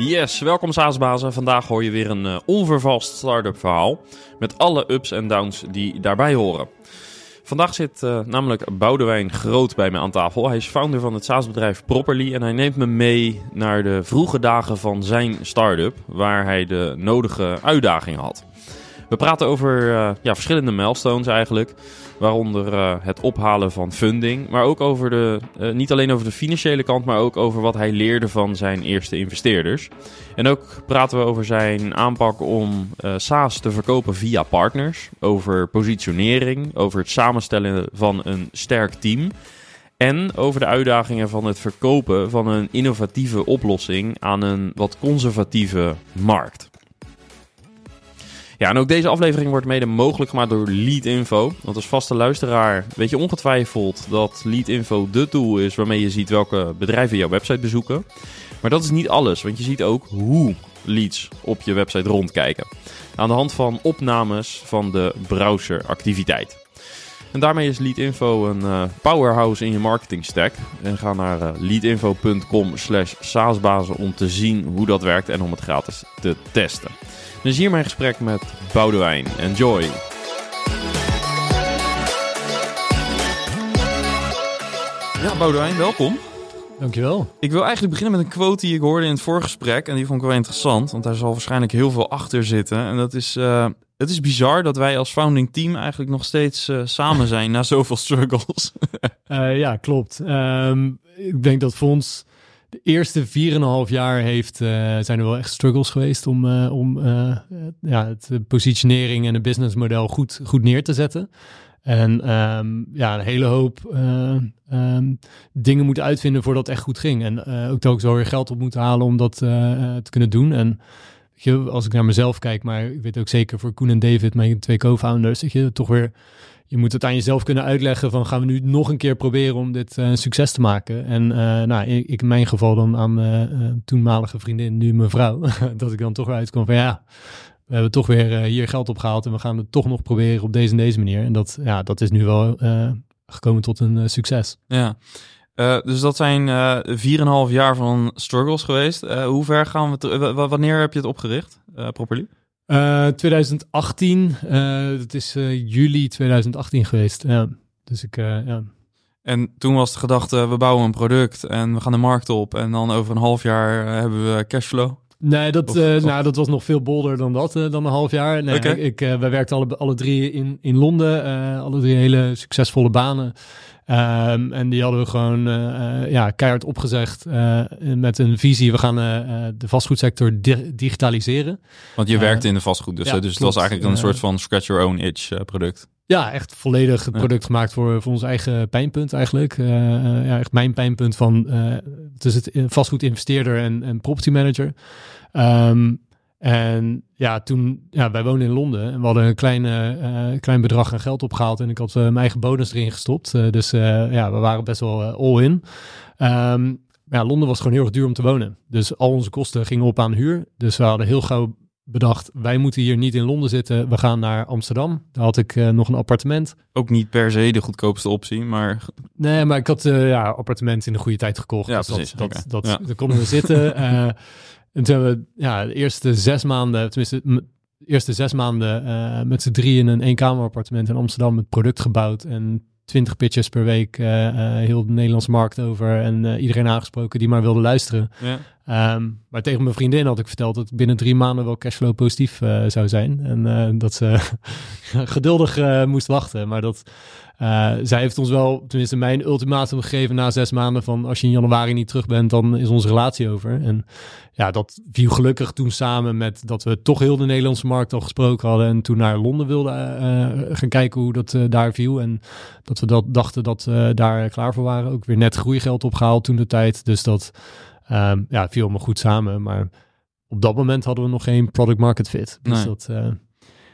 Yes, welkom Saasbazen. Vandaag hoor je weer een uh, onvervalst start-up verhaal. Met alle ups en downs die daarbij horen. Vandaag zit uh, namelijk Boudewijn Groot bij me aan tafel. Hij is founder van het SaaS-bedrijf Properly en hij neemt me mee naar de vroege dagen van zijn start-up, waar hij de nodige uitdagingen had. We praten over uh, ja, verschillende milestones eigenlijk. Waaronder uh, het ophalen van funding. Maar ook over de, uh, niet alleen over de financiële kant, maar ook over wat hij leerde van zijn eerste investeerders. En ook praten we over zijn aanpak om SaaS te verkopen via partners. Over positionering, over het samenstellen van een sterk team. En over de uitdagingen van het verkopen van een innovatieve oplossing aan een wat conservatieve markt. Ja, en ook deze aflevering wordt mede mogelijk gemaakt door Leadinfo. Want als vaste luisteraar weet je ongetwijfeld dat Leadinfo de tool is waarmee je ziet welke bedrijven jouw website bezoeken. Maar dat is niet alles, want je ziet ook hoe leads op je website rondkijken. Aan de hand van opnames van de browseractiviteit. En daarmee is Leadinfo een uh, powerhouse in je marketing stack. En ga naar uh, leadinfo.com slash saasbazen om te zien hoe dat werkt en om het gratis te testen. Dus hier mijn gesprek met Boudewijn. Enjoy! Ja, Boudewijn, welkom. Dankjewel. Ik wil eigenlijk beginnen met een quote die ik hoorde in het gesprek En die vond ik wel interessant, want daar zal waarschijnlijk heel veel achter zitten. En dat is, uh, het is bizar dat wij als founding team eigenlijk nog steeds uh, samen zijn na zoveel struggles. uh, ja, klopt. Um, ik denk dat voor ons de eerste 4,5 jaar heeft, uh, zijn er wel echt struggles geweest om, uh, om uh, ja, het positionering en het businessmodel goed, goed neer te zetten. En um, ja, een hele hoop um, dingen moeten uitvinden voordat het echt goed ging. En ook telkens wel weer geld op moeten halen om dat te kunnen doen. En als ik naar mezelf kijk, maar ik weet ook zeker voor Koen en David, mijn twee co-founders, dat je toch weer je moet het aan jezelf kunnen uitleggen van gaan we nu nog een keer proberen om dit uh, succes te maken. En uh, nou, ik, in mijn geval dan aan mijn uh, toenmalige vriendin, nu mijn vrouw, dat ik dan toch weer uitkom van ja, we hebben toch weer hier geld opgehaald en we gaan het toch nog proberen op deze en deze manier. En dat, ja, dat is nu wel gekomen tot een succes. Ja. Dus dat zijn uh, 4,5 jaar van struggles geweest. hoe ver gaan we? wanneer heb je het opgericht, properly? Uh, 2018, uh, dat is juli 2018 geweest. Ja. Dus ik, ja. En toen was de gedachte, we bouwen een product en we gaan de markt op. En dan over een half jaar hebben we cashflow. Nee, dat, of, of... Nou, dat was nog veel bolder dan dat, dan een half jaar. Nee, okay. ik, wij werkten alle, alle drie in, in Londen, alle drie hele succesvolle banen. Um, en die hadden we gewoon uh, ja, keihard opgezegd uh, met een visie. We gaan de vastgoedsector di digitaliseren. Want je werkte in de vastgoed, dus, ja, dus het was eigenlijk een soort van scratch your own itch product. Ja, echt volledig het product gemaakt voor, voor ons eigen pijnpunt eigenlijk. ja, echt mijn pijnpunt van het is het vastgoed investeerder en, en property manager. Um, en ja, toen, ja, wij woonden in Londen en we hadden een klein, uh, klein bedrag aan geld opgehaald en ik had mijn eigen bonus erin gestopt. Dus ja, we waren best wel all in. Um, ja, Londen was gewoon heel erg duur om te wonen. Dus al onze kosten gingen op aan huur. Dus we hadden heel gauw bedacht, wij moeten hier niet in Londen zitten. We gaan naar Amsterdam. Daar had ik nog een appartement. Ook niet per se de goedkoopste optie, maar... Nee, maar ik had ja, appartement in de goede tijd gekocht. Ja, dus precies. Dat, dat, dat, ja. Daar konden we zitten. En toen hebben we ja, de eerste zes maanden, tenminste de eerste zes maanden uh, met z'n drie in een eenkamerappartement in Amsterdam het product gebouwd. En twintig pitches per week, uh, uh, heel de Nederlandse markt over en iedereen aangesproken die maar wilde luisteren. Ja. Um, maar tegen mijn vriendin had ik verteld dat ik binnen drie maanden wel cashflow positief zou zijn. En dat ze geduldig moest wachten. Maar dat uh, zij heeft ons wel, tenminste mijn ultimatum gegeven na zes maanden van als je in januari niet terug bent, dan is onze relatie over. En ja, dat viel gelukkig toen samen met dat we toch heel de Nederlandse markt al gesproken hadden en toen naar Londen wilden uh, gaan kijken hoe dat uh, daar viel. En dat we dat dachten dat we daar klaar voor waren. Ook weer net groeigeld opgehaald toen de tijd. Dus dat um, ja, viel allemaal goed samen. Maar op dat moment hadden we nog geen product market fit. Dus nee. dat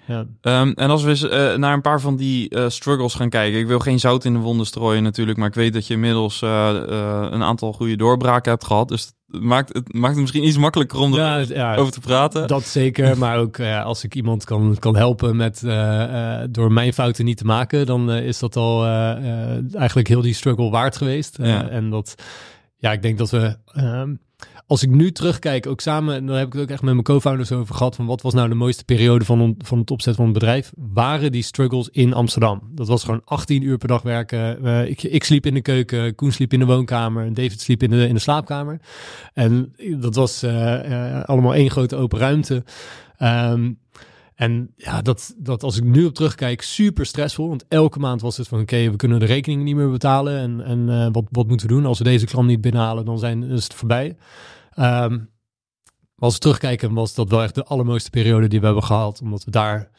ja. Um, en als we eens uh, naar een paar van die uh, struggles gaan kijken. Ik wil geen zout in de wonden strooien natuurlijk, maar ik weet dat je inmiddels uh, een aantal goede doorbraken hebt gehad. Dus het maakt het, maakt het misschien iets makkelijker om ja, ja, over te praten. Dat zeker, maar ook als ik iemand kan, kan helpen met door mijn fouten niet te maken, dan is dat al eigenlijk heel die struggle waard geweest. Ja. En dat, ja, ik denk dat we... Um, als ik nu terugkijk, ook samen, en heb ik het ook echt met mijn co-founders over gehad, van wat was nou de mooiste periode van, van het opzet van het bedrijf, waren die struggles in Amsterdam. Dat was gewoon 18 uur per dag werken. Eh, ik, ik sliep in de keuken, Koen sliep in de woonkamer, en David sliep in de, in de slaapkamer. En dat was eh, eh, allemaal één grote open ruimte. Ehm, en ja, dat, dat als ik nu op terugkijk, super stressvol. Want elke maand was het van, oké, we kunnen de rekening niet meer betalen. En, en eh, wat, wat moeten we doen? Als we deze klant niet binnenhalen, dan zijn, is het voorbij. Ehm, als we terugkijken, was dat wel echt de allermooiste periode die we hebben gehad. Omdat we daar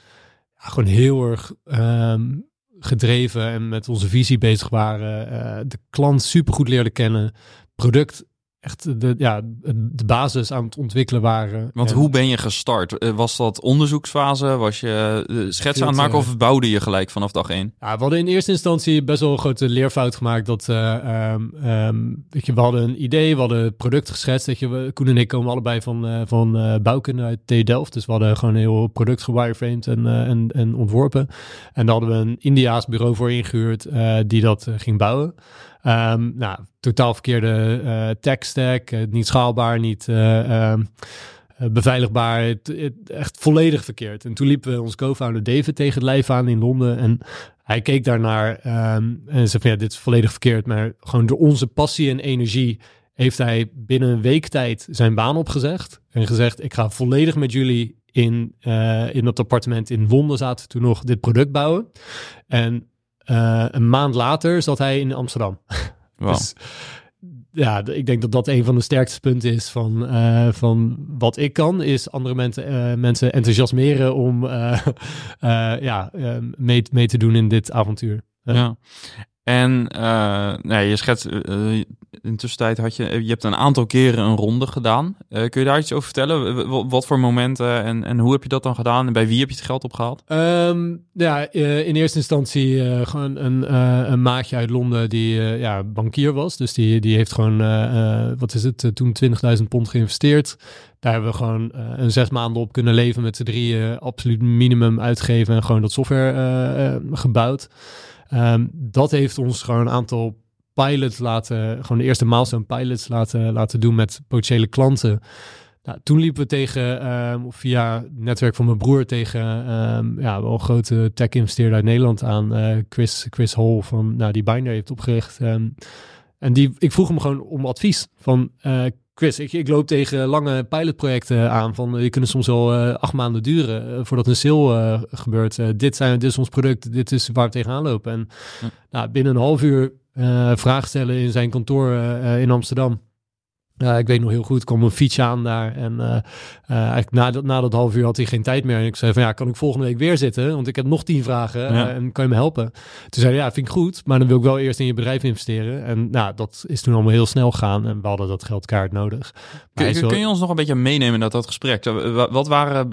ja, gewoon heel erg ehm, gedreven en met onze visie bezig waren. Eh, de klant super goed kennen. Product echt de, ja, de basis aan het ontwikkelen waren. Want En- hoe ben je gestart? Eh, Was dat onderzoeksfase? Was je eh, schetsen Veel aan het maken of bouwde je gelijk vanaf dag één? Ja, we hadden in eerste instantie best wel een grote leerfout gemaakt. Dat, weet je, we hadden een idee, we hadden het product geschetst. Weet je, we, Koen en ik komen allebei van, van eh, bouwkunde uit TU Delft. Dus we hadden gewoon een heel product gewireframed en, en, en ontworpen. En daar hadden we een Indiaas bureau voor ingehuurd eh, die dat ging bouwen. Ehm, nou, totaal verkeerde eh tech stack, eh, niet schaalbaar, niet eh, ehm, eh, beveiligbaar, echt volledig verkeerd. En toen liepen we ons co-founder David tegen het lijf aan in Londen en hij keek daarnaar ehm, en zei van ja, dit is volledig verkeerd, maar gewoon door onze passie en energie heeft hij binnen een week tijd zijn baan opgezegd en gezegd ik ga volledig met jullie in, in dat appartement in Londen zaten toen nog dit product bouwen. En eh, een maand later zat hij in Amsterdam. Dus ja, ik denk dat dat een van de sterkste punten is van, eh, van wat ik kan, is andere mensen, eh, mensen enthousiasmeren om ja, mee, mee te doen in dit avontuur. Ja. En eh, nee, je schetst, eh, in tussentijd had je, je hebt een aantal keren een ronde gedaan. Kun je daar iets over vertellen? Wat voor momenten en, en hoe heb je dat dan gedaan? En bij wie heb je het geld opgehaald? Ehm, ja, in eerste instantie gewoon een, een maatje uit Londen die ja, bankier was. Dus die, die heeft gewoon, wat is het, toen 20.000 pond geïnvesteerd. Daar hebben we gewoon een zes maanden op kunnen leven met z'n drieën. Absoluut minimum uitgeven en gewoon dat software gebouwd. Ehm, dat heeft ons gewoon een aantal pilots laten, gewoon de eerste milestone pilots laten, laten doen met potentiële klanten. Nou, toen liepen we tegen, ehm, via het netwerk van mijn broer, tegen ehm, ja, wel een grote tech-investeerder uit Nederland aan, eh, Chris, Chris Hall, van, nou, die Binder heeft opgericht. En die, ik vroeg hem gewoon om advies van, eh, Chris, ik, ik loop tegen lange pilotprojecten aan van, die kunnen soms wel eh, acht maanden duren eh, voordat een sale eh, gebeurt. Eh, dit, zijn, dit is ons product, dit is waar we tegenaan lopen. En Hm. nou, binnen een half uur eh vraag stellen in zijn kantoor eh, eh, in Amsterdam. Ja, ik weet nog heel goed, kwam een fiets aan daar. En eh, eh, eigenlijk na dat, na dat half uur had hij geen tijd meer. En ik zei van ja, kan ik volgende week weer zitten? Want ik heb nog tien vragen Ja. en kan je me helpen? Toen zei hij ja, vind ik goed, maar dan wil ik wel eerst in je bedrijf investeren. En nou, dat is toen allemaal heel snel gegaan en we hadden dat geld kaart nodig. Kun, wel- kun je ons nog een beetje meenemen in dat, gesprek? Wa- Wat waren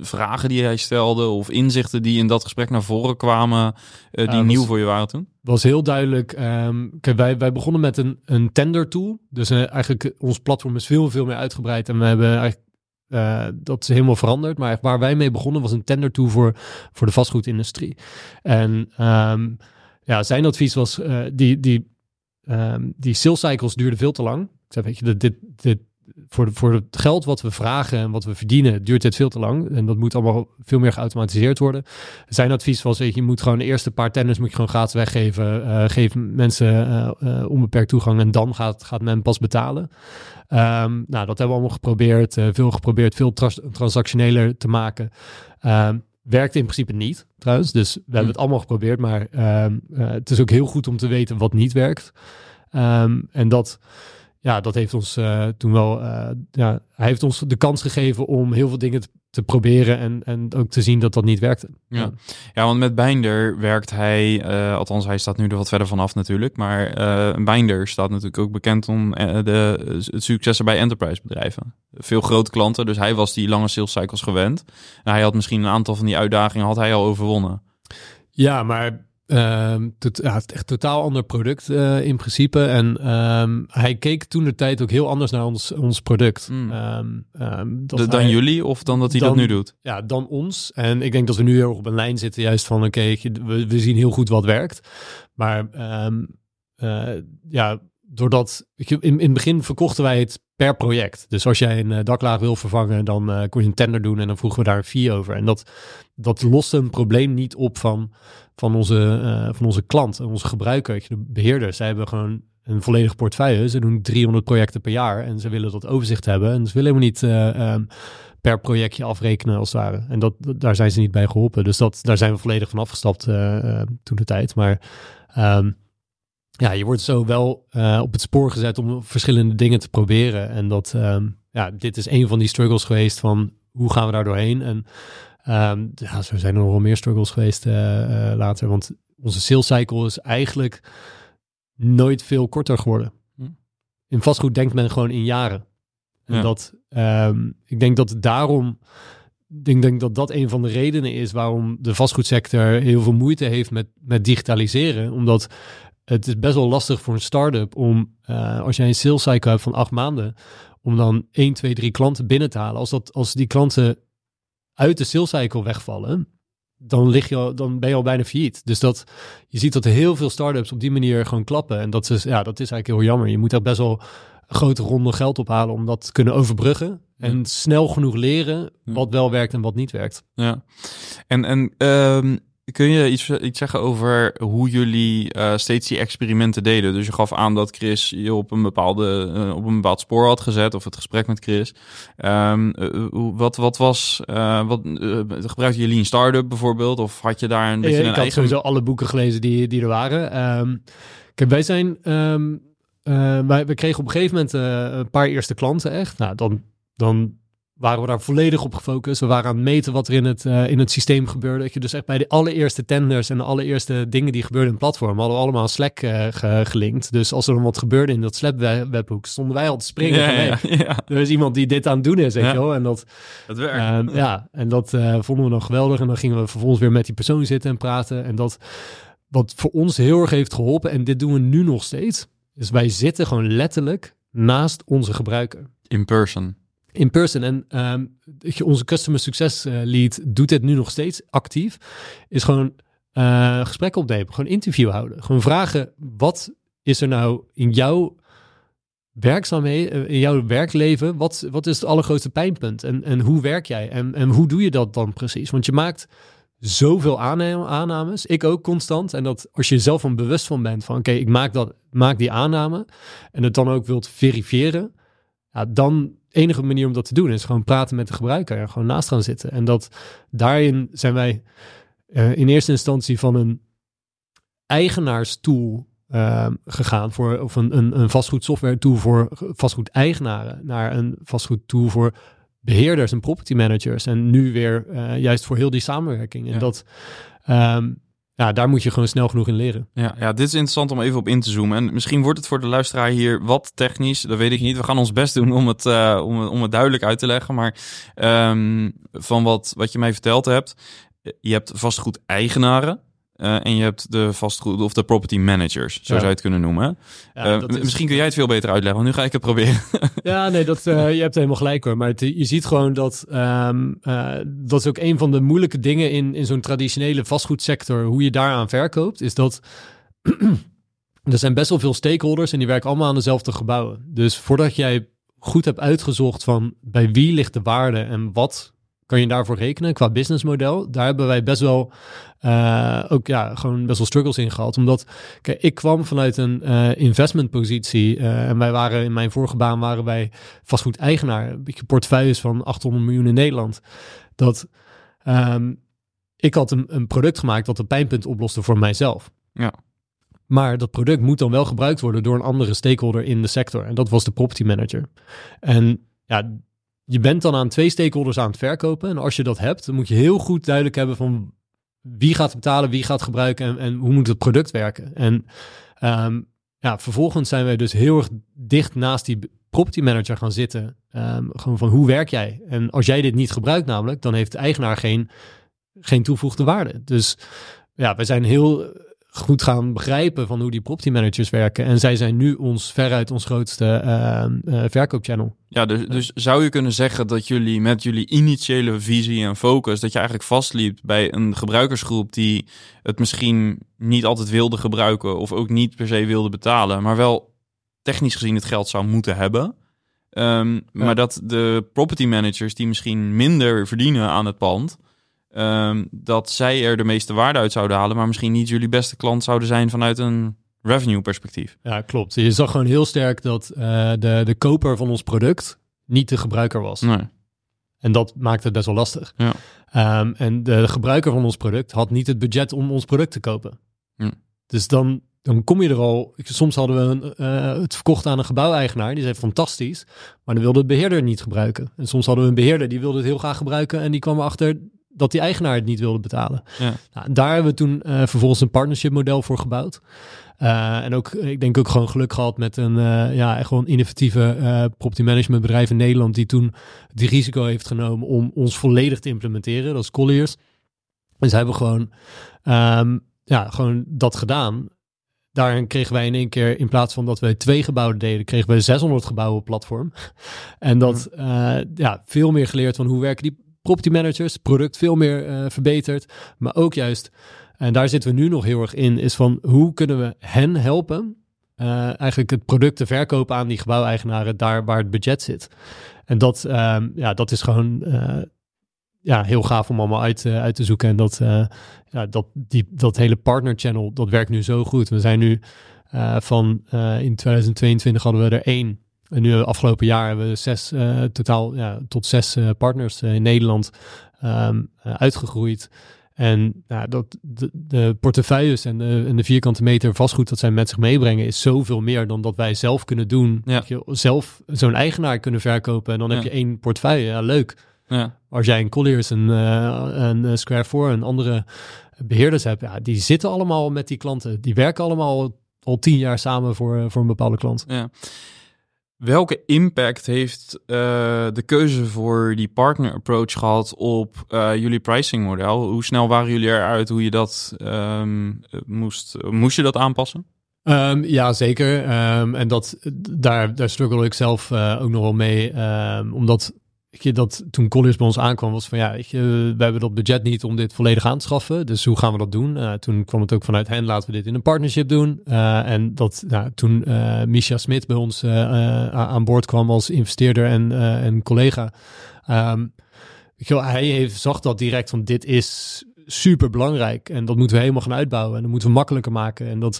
vragen die hij stelde of inzichten die in dat gesprek naar voren kwamen, die nieuw was- voor je waren toen? Was heel duidelijk. ehm, kijk, wij, wij begonnen met een, een tender tool. Dus eh, eigenlijk ons platform is veel, veel meer uitgebreid. En we hebben eigenlijk eh, dat helemaal veranderd. Maar waar wij mee begonnen was een tender tool voor, voor de vastgoedindustrie. En ehm, ja, zijn advies was eh, die, die, ehm, die sales cycles duurden veel te lang. Ik zei, weet je, dit, dit, voor, de, voor het geld wat we vragen en wat we verdienen, duurt dit veel te lang. En dat moet allemaal veel meer geautomatiseerd worden. Zijn advies was, weet je, je moet gewoon de eerste paar tenders moet je gewoon gratis weggeven. Eh, geef mensen eh, eh, onbeperkt toegang en dan gaat, gaat men pas betalen. Ehm, nou, dat hebben we allemaal geprobeerd. eh, veel geprobeerd, veel trans- transactioneler te maken. Ehm, werkte in principe niet, trouwens. Dus we hebben het allemaal geprobeerd. Maar ehm, eh, het is ook heel goed om te weten wat niet werkt. En dat, ja, dat heeft ons eh, toen wel... eh, ja, hij heeft ons de kans gegeven om heel veel dingen te, te proberen... En, en ook te zien dat dat niet werkte. Ja. Ja, want met Binder werkt hij, eh, althans hij staat nu er wat verder vanaf natuurlijk, maar Binder staat natuurlijk ook bekend om de, het successen bij enterprise bedrijven. Veel grote klanten, dus hij was die lange sales cycles gewend. En hij had misschien een aantal van die uitdagingen had hij al overwonnen. Ja, maar tot, ja, het is echt totaal ander product eh, in principe. En ehm, hij keek toen de tijd ook heel anders naar ons, ons product. Mm. Ehm, dat De- dan hij- jullie of dan dat hij dat nu doet? Ja, dan ons. En ik denk dat we nu heel erg op een lijn zitten, juist van oké, we, we zien heel goed wat werkt. Maar eh, ja, doordat, in, in het begin verkochten wij het per project. Dus als jij een uh, daklaag wil vervangen, dan uh, kon je een tender doen en dan vroegen we daar een fee over. En dat, dat loste een probleem niet op van, van, onze, uh, van onze klant, onze gebruiker, de beheerder. Zij hebben gewoon een volledige portefeuille. Ze doen 300 projecten per jaar en ze willen dat overzicht hebben. En ze willen helemaal niet um, per projectje afrekenen als het ware. En dat, daar zijn ze niet bij geholpen. Dus dat, daar zijn we volledig van afgestapt toen de tijd. Maar um, ja, je wordt zo wel op het spoor gezet om verschillende dingen te proberen. En dat, um, ja, dit is een van die struggles geweest van hoe gaan we daar doorheen? En um, ja, zo zijn er nog wel meer struggles geweest uh, uh, later. Want onze sales cycle is eigenlijk nooit veel korter geworden. Hm. In vastgoed denkt men gewoon in jaren. En ja. dat, um, ik denk dat daarom, ik denk, denk dat dat een van de redenen is waarom de vastgoedsector heel veel moeite heeft met, met digitaliseren. Omdat het is best wel lastig voor een start-up om, uh, als jij een sales cycle hebt van acht maanden, om dan 1, 2, 3 klanten binnen te halen. Als, dat, als die klanten uit de sales cycle wegvallen, dan, lig je al, dan ben je al bijna failliet. Dus dat, je ziet dat heel veel start-ups op die manier gewoon klappen. En dat is, ja, dat is eigenlijk heel jammer. Je moet daar best wel grote ronde geld ophalen om dat te kunnen overbruggen. En ja. snel genoeg leren wat wel werkt en wat niet werkt. Ja, en, en um Kun je iets, iets zeggen over hoe jullie uh, steeds die experimenten deden? Dus je gaf aan dat Chris je op een, bepaalde, uh, op een bepaald spoor had gezet, of het gesprek met Chris. Um, uh, wat, wat was, wat, gebruikten jullie een start-up bijvoorbeeld? Of had je daar een beetje ja, een ik eigen... had sowieso alle boeken gelezen die, die er waren. Um, kijk, wij zijn, um, wij, we kregen op een gegeven moment een paar eerste klanten echt. Nou, dan, dan waren we daar volledig op gefocust. We waren aan het meten wat er in het, uh, in het systeem gebeurde. Dat je dus echt bij de allereerste tenders en de allereerste dingen die gebeurden in het platform, hadden we allemaal Slack uh, ge gelinkt. Dus als er dan wat gebeurde in dat Slack webhoek, stonden wij al te springen. Ja, ja, ja. Er is iemand die dit aan het doen is, weet je wel. En dat, dat werkt. Uh, ja, en dat uh, vonden we dan geweldig. En dan gingen we vervolgens weer met die persoon zitten en praten. En dat, wat voor ons heel erg heeft geholpen, en dit doen we nu nog steeds, is wij zitten gewoon letterlijk naast onze gebruiker. In person in person. En um, onze customer success uh, lead doet dit nu nog steeds actief. Is gewoon uh, gesprek opnemen, gewoon interview houden. Gewoon vragen, wat is er nou in jouw werkzaamheden, in jouw werkleven, wat, wat is het allergrootste pijnpunt? En, en hoe werk jij? En, en hoe doe je dat dan precies? Want je maakt zoveel aannames. Ik ook constant. En dat als je zelf van bewust van bent van oké, ik maak, dat, maak die aanname en het dan ook wilt verifiëren, ja, dan enige manier om dat te doen is gewoon praten met de gebruiker en gewoon naast gaan zitten. En dat daarin zijn wij uh, in eerste instantie van een eigenaarstool uh, gegaan voor of een, een, een vastgoed software tool voor vastgoed eigenaren naar een vastgoed tool voor beheerders en property managers en nu weer uh, juist voor heel die samenwerking. En ja. dat um, ja, daar moet je gewoon snel genoeg in leren. Ja, ja, dit is interessant om even op in te zoomen. En misschien wordt het voor de luisteraar hier wat technisch, dat weet ik niet. We gaan ons best doen om het, uh, om, om het duidelijk uit te leggen. Maar um, van wat, wat je mij verteld hebt, je hebt vastgoed eigenaren. Uh, en je hebt de vastgoed of de property managers, zo ja. zou je het kunnen noemen. Ja, uh, is... Misschien kun jij het veel beter uitleggen, want nu ga ik het proberen. ja, nee, dat, uh, je hebt helemaal gelijk hoor. Maar het, je ziet gewoon dat um, dat is ook een van de moeilijke dingen in, in zo'n traditionele vastgoedsector, hoe je daaraan verkoopt, is dat er zijn best wel veel stakeholders en die werken allemaal aan dezelfde gebouwen. Dus voordat jij goed hebt uitgezocht van bij wie ligt de waarde en wat kan je daarvoor rekenen qua businessmodel. Daar hebben wij best wel uh, ook ja, gewoon best wel struggles in gehad. Omdat kijk, ik kwam vanuit een uh, investmentpositie uh, en wij waren in mijn vorige baan waren wij vastgoed eigenaar, een beetje portefeuilles van 800 miljoen in Nederland. Dat um, ik had een, een product gemaakt dat een pijnpunt oploste voor mijzelf. Ja. Maar dat product moet dan wel gebruikt worden door een andere stakeholder in de sector. En dat was de property manager. En ja, je bent dan aan twee stakeholders aan het verkopen. En als je dat hebt, dan moet je heel goed duidelijk hebben van wie gaat betalen, wie gaat gebruiken en, en hoe moet het product werken. En um, ja, vervolgens zijn wij dus heel erg dicht naast die property manager gaan zitten. Um, gewoon van hoe werk jij? En als jij dit niet gebruikt namelijk, dan heeft de eigenaar geen, geen toevoegde waarde. Dus ja, wij zijn heel goed gaan begrijpen van hoe die property managers werken. En zij zijn nu ons veruit ons grootste uh, uh, verkoopchannel. Ja, dus, dus zou je kunnen zeggen dat jullie met jullie initiële visie en focus, dat je eigenlijk vastliep bij een gebruikersgroep die het misschien niet altijd wilde gebruiken of ook niet per se wilde betalen, maar wel technisch gezien het geld zou moeten hebben. Ehm, Maar dat de property managers die misschien minder verdienen aan het pand, ehm, dat zij er de meeste waarde uit zouden halen, maar misschien niet jullie beste klant zouden zijn vanuit een revenue perspectief. Ja, klopt. Je zag gewoon heel sterk dat eh, de, de koper van ons product niet de gebruiker was. Nee. En dat maakte het best wel lastig. Ja. Ehm, en de gebruiker van ons product had niet het budget om ons product te kopen. Hm. Dus dan, dan kom je er al. Soms hadden we een, eh, het verkocht aan een gebouweigenaar. Die zei fantastisch. Maar dan wilde de beheerder het niet gebruiken. En soms hadden we een beheerder die wilde het heel graag gebruiken. En die kwam erachter dat die eigenaar het niet wilde betalen. Ja. Nou, daar hebben we toen eh, vervolgens een partnership model voor gebouwd. Eh, en ook, ik denk ook gewoon geluk gehad met een eh, ja, gewoon innovatieve eh property management bedrijf in Nederland die toen die risico heeft genomen om ons volledig te implementeren. Dat is Colliers. En ze hebben gewoon, ehm, ja, gewoon dat gedaan. Daarin kregen wij in één keer, in plaats van dat wij twee gebouwen deden, kregen we 600 gebouwen op platform. En dat, eh, ja, veel meer geleerd van hoe werken die property managers, product veel meer eh, verbeterd. Maar ook juist, en daar zitten we nu nog heel erg in, is van hoe kunnen we hen helpen eh, eigenlijk het product te verkopen aan die gebouweigenaren daar waar het budget zit. En dat, ehm, ja, dat is gewoon eh, ja, heel gaaf om allemaal uit, uit te zoeken. En dat, ja, dat, die, dat hele partner channel, dat werkt nu zo goed. We zijn nu van in 2022 hadden we er één. En nu afgelopen jaar hebben we zes, eh, totaal ja, tot zes eh, partners eh, in Nederland ehm, eh, uitgegroeid. En ja, dat, de, de portefeuilles en de, en de vierkante meter vastgoed dat zij met zich meebrengen is zoveel meer dan dat wij zelf kunnen doen. Ja. Dat je zelf zo'n eigenaar kunnen verkopen en dan heb je één portefeuille. Ja, leuk. Ja. Als jij een Colliers, een, een Square 4 en andere beheerders hebt, ja, die zitten allemaal met die klanten. Die werken allemaal al tien jaar samen voor, voor een bepaalde klant. Ja. Welke impact heeft eh, de keuze voor die partner approach gehad op eh, jullie pricing model? Hoe snel waren jullie eruit hoe je dat ehm, eh, moest, moest je dat aanpassen? Ehm, ja, zeker. Ehm, en dat, daar, daar struggle ik zelf eh, ook nog wel mee. omdat dat toen Colliers bij ons aankwam, was van ja, je, we hebben dat budget niet om dit volledig aan te schaffen. Dus hoe gaan we dat doen? Eh, toen kwam het ook vanuit hen, laten we dit in een partnership doen. Eh, en dat toen eh Misha Smit bij ons aan boord kwam als investeerder en, en collega. je wel, hij heeft, zag dat direct van dit is super belangrijk en dat moeten we helemaal gaan uitbouwen en dat moeten we makkelijker maken en dat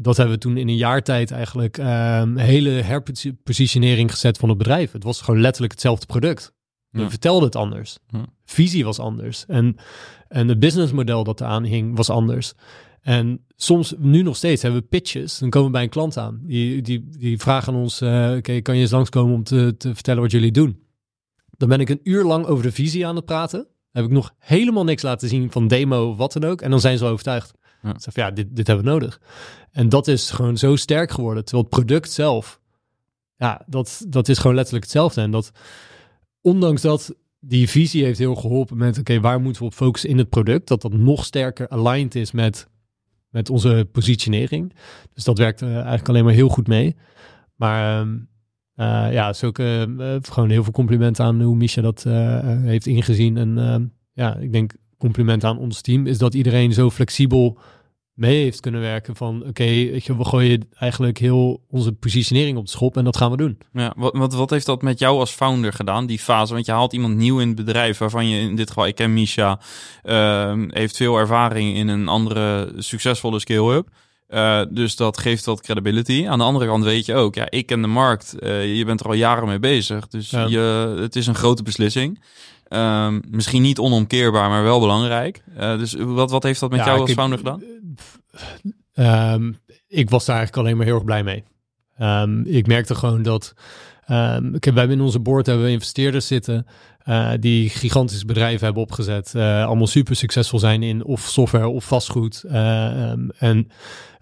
dat hebben we toen in een jaar tijd eigenlijk ehm, een hele herpositionering gezet van het bedrijf. Het was gewoon letterlijk hetzelfde product. We Ja. vertelden het anders. Ja. Visie was anders. En, en het businessmodel dat eraan hing was anders. En soms, nu nog steeds, hebben we pitches. Dan komen we bij een klant aan. Die, die, die vragen aan ons, oké, kan je eens langskomen om te, te vertellen wat jullie doen? Dan ben ik een uur lang over de visie aan het praten. Heb ik nog helemaal niks laten zien van demo of wat dan ook. En dan zijn ze overtuigd. Ja. Zeg van, ja, dit, dit hebben we nodig. En dat is gewoon zo sterk geworden. Terwijl het product zelf, ja, dat, dat is gewoon letterlijk hetzelfde. En dat, ondanks dat die visie heeft heel geholpen met, oké, waar moeten we op focussen in het product? Dat dat nog sterker aligned is met, met onze positionering. Dus dat werkt eh, eigenlijk alleen maar heel goed mee. Maar ehm, eh, ja, is ook eh, gewoon heel veel compliment aan hoe Misha dat eh, eh, heeft ingezien. En ehm, ja, ik denk compliment aan ons team is dat iedereen zo flexibel mee heeft kunnen werken van oké, we gooien eigenlijk heel onze positionering op de schop en dat gaan we doen. Ja, wat, wat, wat heeft dat met jou als founder gedaan, die fase? Want je haalt iemand nieuw in het bedrijf, waarvan je in dit geval, ik ken Misha, ehm, heeft veel ervaring in een andere succesvolle scale-up. Eh, dus dat geeft wat credibility. Aan de andere kant weet je ook, ja, ik ken de markt. Eh, je bent er al jaren mee bezig. Dus Ja. je, het is een grote beslissing. Ehm, misschien niet onomkeerbaar, maar wel belangrijk. Eh, dus wat, wat heeft dat met Ja, jou als ik- founder gedaan? Ehm, ik was daar eigenlijk alleen maar heel erg blij mee. Ehm, ik merkte gewoon dat. ehm ik heb, wij in onze board hebben we investeerders zitten. die gigantische bedrijven hebben opgezet. allemaal super succesvol zijn in of software of vastgoed. En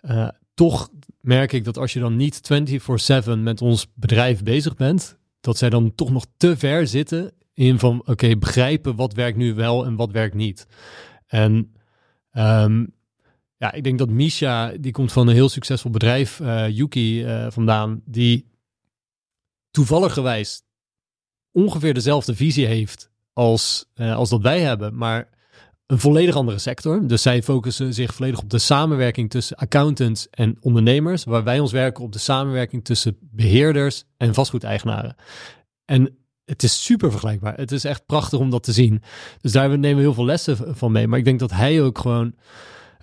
eh, toch merk ik dat als je dan niet 24/7 met ons bedrijf bezig bent, dat zij dan toch nog te ver zitten in van oké, begrijpen wat werkt nu wel en wat werkt niet. En ehm, ja, ik denk dat Misha, die komt van een heel succesvol bedrijf, eh, Yuki eh, vandaan, die toevalligerwijs ongeveer dezelfde visie heeft als, als dat wij hebben. Maar een volledig andere sector. Dus zij focussen zich volledig op de samenwerking tussen accountants en ondernemers, waar wij ons werken op de samenwerking tussen beheerders en vastgoedeigenaren. En het is super vergelijkbaar. Het is echt prachtig om dat te zien. Dus daar nemen we heel veel lessen van mee. Maar ik denk dat hij ook gewoon,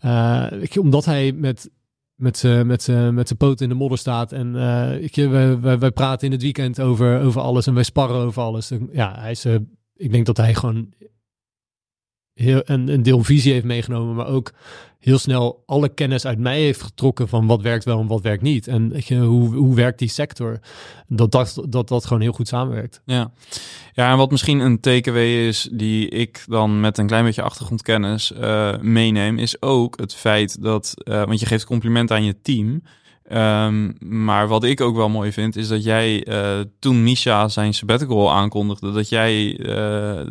uh, omdat hij met met met, met zijn poot in de modder staat. En uh, ik, wij, wij, praten in het weekend over, over alles en wij sparren over alles. Ja, hij is, uh, ik denk dat hij gewoon heel, een, een deel visie heeft meegenomen, maar ook heel snel alle kennis uit mij heeft getrokken van wat werkt wel en wat werkt niet. En je, hoe, hoe werkt die sector? Dat dat, dat dat gewoon heel goed samenwerkt. Ja. ja, en wat misschien een takeaway is die ik dan met een klein beetje achtergrondkennis uh, meeneem, is ook het feit dat, uh, want je geeft compliment aan je team. Um, maar wat ik ook wel mooi vind, is dat jij uh, toen Misha zijn sabbatical aankondigde, dat jij uh,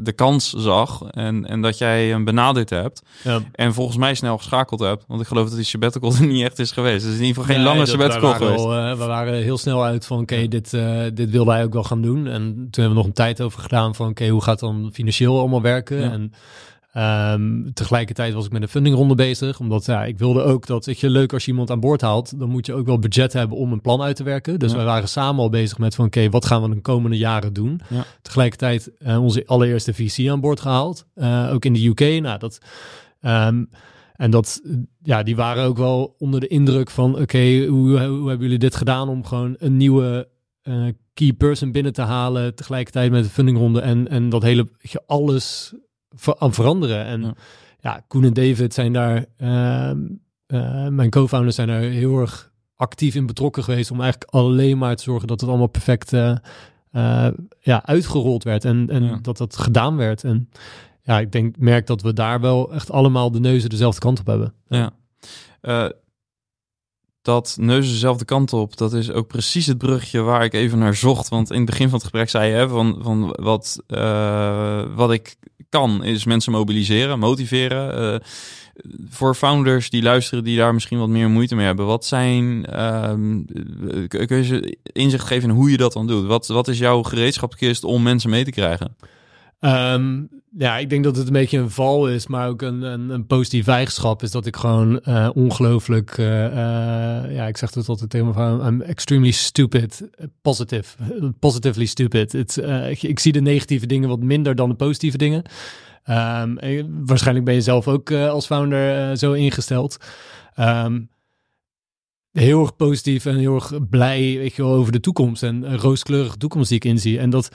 de kans zag en, en dat jij hem benaderd hebt. Ja. En volgens mij snel geschakeld hebt. Want ik geloof dat die sabbatical er niet echt is geweest. Het is in ieder geval geen lange sabbatical geweest. Uh, we waren heel snel uit van oké, okay, dit, dit wilden wij ook wel gaan doen. En toen hebben we nog een tijd over gedaan van oké, okay, hoe gaat het dan financieel allemaal werken? Ja. En Um, tegelijkertijd was ik met een fundingronde bezig, omdat ja, ik wilde ook dat je leuk als je iemand aan boord haalt, dan moet je ook wel budget hebben om een plan uit te werken. Dus ja. wij waren samen al bezig met van oké, wat gaan we de komende jaren doen? Ja. Tegelijkertijd uh, onze allereerste VC aan boord gehaald, uh, ook in de UK. Nou, dat, um, en dat, ja, die waren ook wel onder de indruk van oké, okay, hoe, hoe hebben jullie dit gedaan om gewoon een nieuwe uh, key person binnen te halen, tegelijkertijd met de fundingronde en, en dat hele, alles aan veranderen. En ja. ja, Koen en David zijn daar, uh, uh, mijn co-founders zijn daar heel erg actief in betrokken geweest om eigenlijk alleen maar te zorgen dat het allemaal perfect uh, ja, uitgerold werd en, en ja. dat dat gedaan werd. En ja, ik denk, merk dat we daar wel echt allemaal de neuzen dezelfde kant op hebben. Ja dat neuzen dezelfde kant op. Dat is ook precies het brugje waar ik even naar zocht. Want in het begin van het gesprek zei je van, van wat, uh, wat ik kan, is mensen mobiliseren, motiveren. Uh, voor founders die luisteren, die daar misschien wat meer moeite mee hebben. Wat zijn, um, kun je ze inzicht geven in hoe je dat dan doet? Wat, wat is jouw gereedschapskist om mensen mee te krijgen? Um, ja, ik denk dat het een beetje een val is, maar ook een, een, een positieve eigenschap is dat ik gewoon uh, ongelooflijk, uh, uh, ja, ik zeg het altijd tegen van, I'm extremely stupid, positive, positively stupid. Ik, ik, zie de negatieve dingen wat minder dan de positieve dingen. Um, waarschijnlijk ben je zelf ook als founder zo ingesteld. Um, heel erg positief en heel erg blij weet je wel, over de toekomst en een rooskleurige toekomst die ik inzie. En dat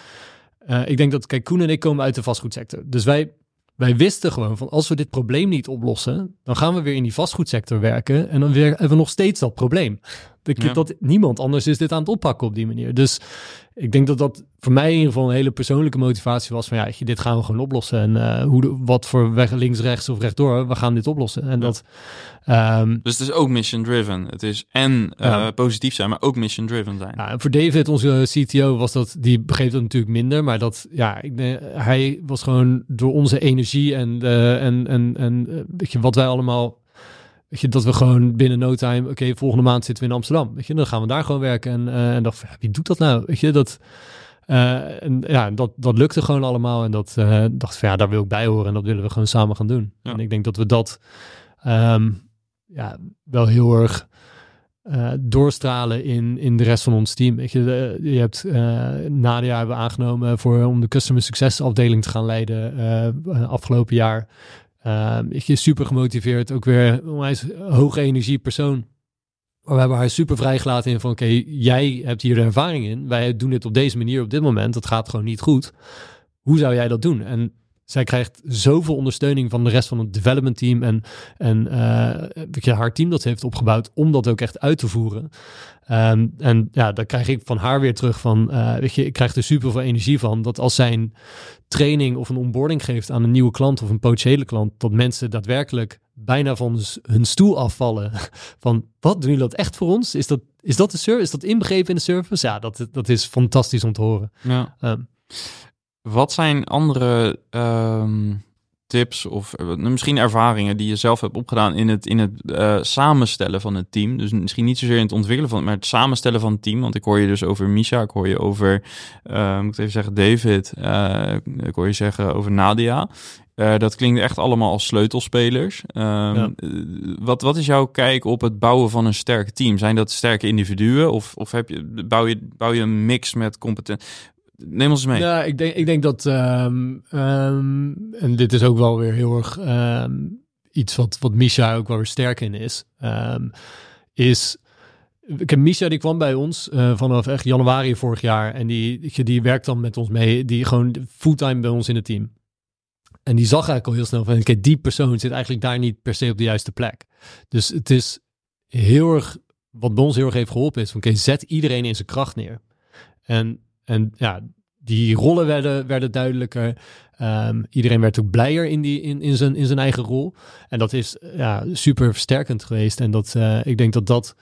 uh, ik denk dat, kijk, Koen en ik komen uit de vastgoedsector. Dus wij, wij wisten gewoon van als we dit probleem niet oplossen, dan gaan we weer in die vastgoedsector werken en dan weer, hebben we nog steeds dat probleem. Dat, ja. dat niemand anders is dit aan het oppakken op die manier. Dus ik denk dat dat voor mij in ieder geval een hele persoonlijke motivatie was van ja, dit gaan we gewoon oplossen. En uh, hoe de, wat voor weg links, rechts of rechtdoor, we gaan dit oplossen. En ja. dat. Um, dus het is ook mission driven. Het is en uh, ja. positief zijn, maar ook mission driven zijn. Ja, en voor David, onze CTO, was dat die begreep dat natuurlijk minder, maar dat ja, ik, hij was gewoon door onze energie en uh, en en en wat wij allemaal Weet je, dat we gewoon binnen no time, oké, okay, volgende maand zitten we in Amsterdam. Weet je, dan gaan we daar gewoon werken. En, uh, en dacht, wie doet dat nou? Weet je, dat, uh, en ja, dat, dat lukte gewoon allemaal. En dat uh, dacht van ja, daar wil ik bij horen. En dat willen we gewoon samen gaan doen. Ja. En ik denk dat we dat um, ja, wel heel erg uh, doorstralen in, in de rest van ons team. Weet je, de, je hebt Nadia hebben aangenomen voor, om de customer success afdeling te gaan leiden afgelopen jaar. Uh, je super gemotiveerd, ook weer onwijs hoge energie persoon. Maar we hebben haar super vrijgelaten in van oké, jij hebt hier de ervaring in. Wij doen dit op deze manier op dit moment. Dat gaat gewoon niet goed. Hoe zou jij dat doen? En zij krijgt zoveel ondersteuning van de rest van het development team en, en uh, haar team dat ze heeft opgebouwd om dat ook echt uit te voeren. Um, en ja, dan krijg ik van haar weer terug van, uh, weet je, ik krijg er super veel energie van dat als zij een training of een onboarding geeft aan een nieuwe klant of een potentiële klant, dat mensen daadwerkelijk bijna van hun stoel afvallen. Van, wat doen jullie dat echt voor ons? Is dat, is dat de service? Is dat inbegrepen in de service? Ja, dat, dat is fantastisch om te horen. Ja. Um, wat zijn andere um, tips of uh, misschien ervaringen die je zelf hebt opgedaan in het, in het uh, samenstellen van het team? Dus misschien niet zozeer in het ontwikkelen van, maar het samenstellen van het team. Want ik hoor je dus over Misha, ik hoor je over, uh, moet ik even zeggen, David, ik hoor je zeggen over Nadia. Eh, dat klinkt echt allemaal als sleutelspelers. Ehm, Ja. eh, wat, wat is jouw kijk op het bouwen van een sterk team? Zijn dat sterke individuen of, of heb je, bouw, je, bouw je een mix met competent? Neem ons mee. Ja, ik denk, ik denk dat, ehm, ehm, en dit is ook wel weer heel erg ehm, iets wat, wat Misha ook wel weer sterk in is, is, ik heb Misha die kwam bij ons eh, vanaf echt januari vorig jaar en die, die werkt dan met ons mee, die gewoon fulltime bij ons in het team. En die zag eigenlijk al heel snel van, oké, die persoon zit eigenlijk daar niet per se op de juiste plek. Dus het is heel erg, wat bij ons heel erg heeft geholpen is, van oké, zet iedereen in zijn kracht neer. En, en ja, die rollen werden, werden duidelijker. Ehm, iedereen werd ook blijer in, die, in, in, zijn, in zijn eigen rol. En dat is ja, super versterkend geweest. En dat, eh, ik denk dat dat...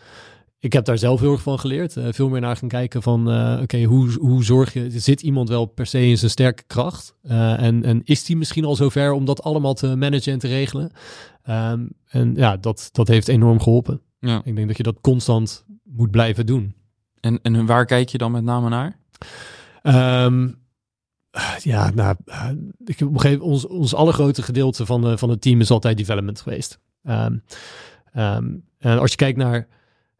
Ik heb daar zelf heel erg van geleerd. Eh, veel meer naar gaan kijken van... eh, oké, hoe, hoe zorg je... Zit iemand wel per se in zijn sterke kracht? Eh, en, en is die misschien al zover om dat allemaal te managen en te regelen? Ehm, en ja, dat, dat heeft enorm geholpen. Ja. Ik denk dat je dat constant moet blijven doen. En, en waar kijk je dan met name naar? Ehm, ja, nou, eh, ik op gegeven ons, ons allergrootste gedeelte van, van het team is altijd development geweest. Ehm, ehm, en als je kijkt naar,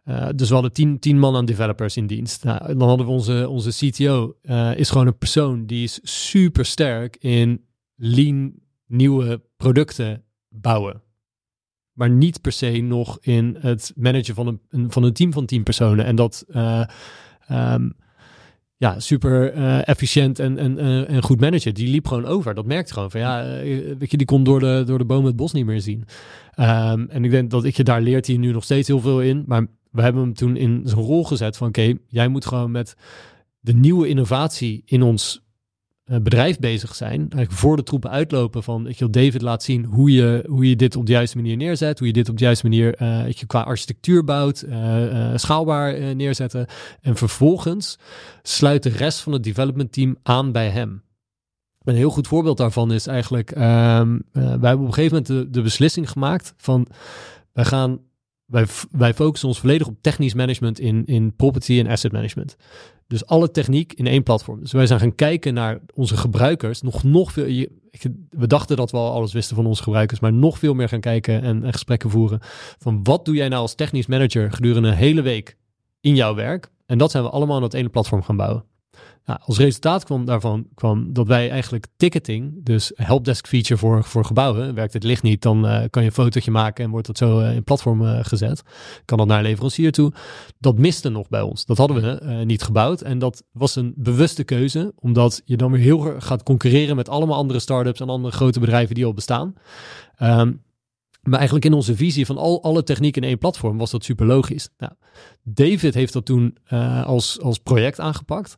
eh, dus we hadden tien, tien man aan developers in dienst. Nou, dan hadden we onze, onze CTO, eh, is gewoon een persoon die is super sterk in lean nieuwe producten bouwen. Maar niet per se nog in het managen van een, van een team van tien personen. En dat ja, super eh, efficiënt en, en, eh, goed managen. Die liep gewoon over. Dat merkte gewoon van ja, eh, weet je, die kon door de, door de bomen het bos niet meer zien. Ehm, en ik denk dat ik je daar leert hij nu nog steeds heel veel in. Maar we hebben hem toen in zijn rol gezet van oké, jij moet gewoon met de nieuwe innovatie in ons bedrijf bezig zijn. Eigenlijk voor de troepen uitlopen van, je, wel, David laat zien hoe je, hoe je dit op de juiste manier neerzet. Hoe je dit op de juiste manier eh, weet je, qua architectuur bouwt. eh, eh, schaalbaar eh, neerzetten. En vervolgens sluit de rest van het development team aan bij hem. Een heel goed voorbeeld daarvan is eigenlijk, ehm, eh, wij hebben op een gegeven moment de, de beslissing gemaakt van, wij gaan, wij, wij focussen ons volledig op technisch management in, in property en asset management. Dus alle techniek in één platform. Dus wij zijn gaan kijken naar onze gebruikers. Nog, nog veel. we dachten dat we al alles wisten van onze gebruikers, maar nog veel meer gaan kijken en, en gesprekken voeren. Van wat doe jij nou als technisch manager gedurende een hele week in jouw werk? En dat zijn we allemaal aan dat ene platform gaan bouwen. Nou, als resultaat kwam daarvan kwam dat wij eigenlijk ticketing, dus helpdesk feature voor, voor gebouwen, werkt het licht niet, dan eh, kan je een fotootje maken en wordt dat zo eh, in platform eh, gezet. Kan dat naar leverancier toe. Dat miste nog bij ons. Dat hadden we niet gebouwd. En dat was een bewuste keuze, omdat je dan weer heel gaat concurreren met allemaal andere startups en andere grote bedrijven die al bestaan. Ehm, maar eigenlijk in onze visie van al, alle techniek in één platform was dat super logisch. Nou, David heeft dat toen als, als project aangepakt.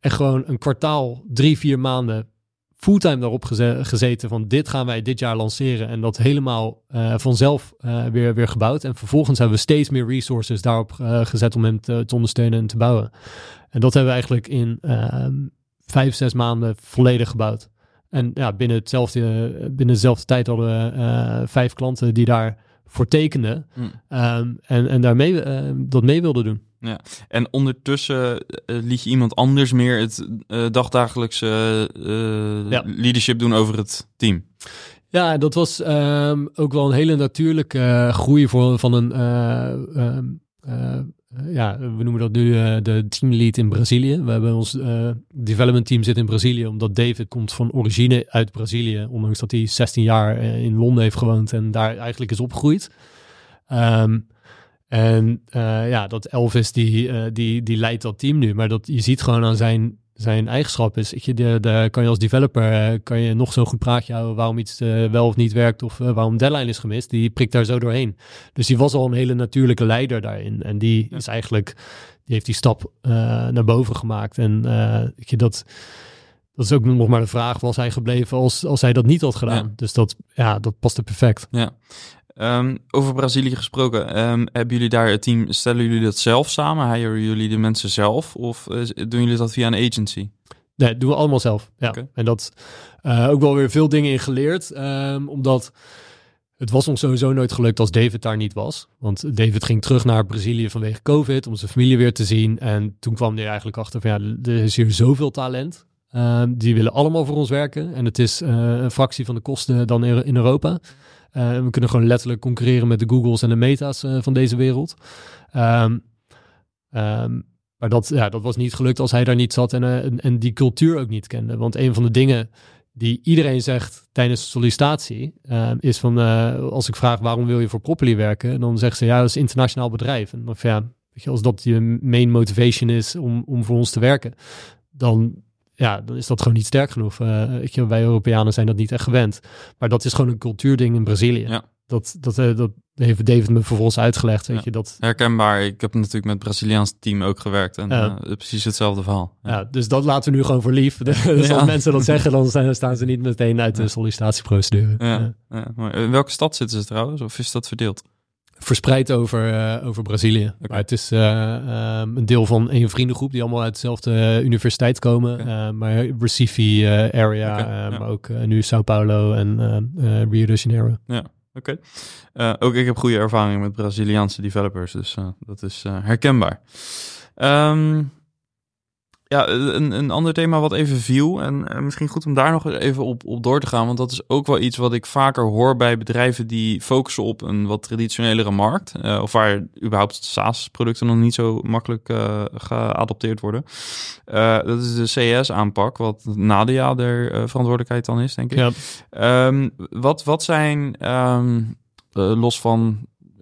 En gewoon een kwartaal, drie, vier maanden fulltime daarop geze- gezeten van dit gaan wij dit jaar lanceren. En dat helemaal eh, vanzelf eh, weer, weer gebouwd. En vervolgens hebben we steeds meer resources daarop eh, gezet om hem te, te ondersteunen en te bouwen. En dat hebben we eigenlijk in ehm, vijf, zes maanden volledig gebouwd. En ja, binnen, hetzelfde, binnen dezelfde tijd hadden we vijf klanten die daar voor tekenden. Hm. Ehm, en, en daarmee eh, dat mee wilden doen. En ondertussen eh, liet je iemand anders meer het eh, dagdagelijkse eh, Ja. leadership doen over het team. Ja, dat was ehm, ook wel een hele natuurlijke eh, groei voor, van een, eh, ehm, eh, ja, we noemen dat nu eh, de teamlead in Brazilië. We hebben ons eh, development team zit in Brazilië, omdat David komt van origine uit Brazilië, ondanks dat hij 16 jaar eh, in Londen heeft gewoond en daar eigenlijk is opgegroeid. Ehm, en eh, ja, dat Elvis die, eh, die, die leidt dat team nu, maar dat je ziet gewoon aan zijn zijn eigenschap is. Ik, je, de, de, kan je als developer eh, kan je nog zo'n goed praatje houden waarom iets eh, wel of niet werkt of eh, waarom deadline is gemist. Die prikt daar zo doorheen. Dus die was al een hele natuurlijke leider daarin. En die Ja. is eigenlijk, die heeft die stap naar boven gemaakt. En je, dat, dat is ook nog maar de vraag, was hij gebleven als, als hij dat niet had gedaan? Ja. Dus dat, ja, dat paste perfect. Ja. Ehm, over Brazilië gesproken, ehm, hebben jullie daar het team, stellen jullie dat zelf samen? Hiren jullie de mensen zelf of eh, doen jullie dat via een agency? Nee, dat doen we allemaal zelf. Ja. En dat eh, ook wel weer veel dingen in geleerd. ehm, omdat het was ons sowieso nooit gelukt als David daar niet was. Want David ging terug naar Brazilië vanwege COVID om zijn familie weer te zien. En toen kwam hij eigenlijk achter van ja, er is hier zoveel talent. Ehm, die willen allemaal voor ons werken. En het is eh, een fractie van de kosten dan in, in Europa. Eh, we kunnen gewoon letterlijk concurreren met de Googles en de Meta's eh, van deze wereld. Ehm, ehm, maar dat, ja, dat was niet gelukt als hij daar niet zat en, eh, en, en die cultuur ook niet kende. Want een van de dingen die iedereen zegt tijdens de sollicitatie ehm, is van als ik vraag waarom wil je voor Properly werken, dan zeggen ze ja, dat is een internationaal bedrijf. En dan ja, weet je, als dat je main motivation is om, om voor ons te werken, dan, ja, dan is dat gewoon niet sterk genoeg. Weet je, wij Europeanen zijn dat niet echt gewend. Maar dat is gewoon een cultuurding in Brazilië. Ja. Dat, dat, eh, dat heeft David me vervolgens uitgelegd. Weet Ja. je, dat, Herkenbaar. Ik heb natuurlijk met het Braziliaans team ook gewerkt. En Ja. eh, precies hetzelfde verhaal. ja. dus dat laten we nu gewoon voor lief. Dus als mensen dat zeggen, dan zijn- staan ze niet meteen uit de sollicitatieprocedure. Ja. In welke stad zitten ze trouwens? Of is dat verdeeld? Verspreid over, eh, over Brazilië. Maar het is eh, ehm, een deel van een vriendengroep die allemaal uit dezelfde eh, universiteit komen. Oké. Maar Recife area, Oké, ja. maar ook nu Sao Paulo en Rio de Janeiro. Oké. Eh, ook ik heb goede ervaring met Braziliaanse developers, dus dat is herkenbaar. Ehm, ja, een, een ander thema wat even viel, en eh, misschien goed om daar nog even op, op door te gaan, want dat is ook wel iets wat ik vaker hoor bij bedrijven die focussen op een wat traditionelere markt, eh, of waar überhaupt SaaS-producten nog niet zo makkelijk eh, geadopteerd worden. Eh, dat is de CS-aanpak, wat Nadia er eh, verantwoordelijkheid dan is, denk ik. Ja. Ehm, wat, wat zijn, ehm, eh, los van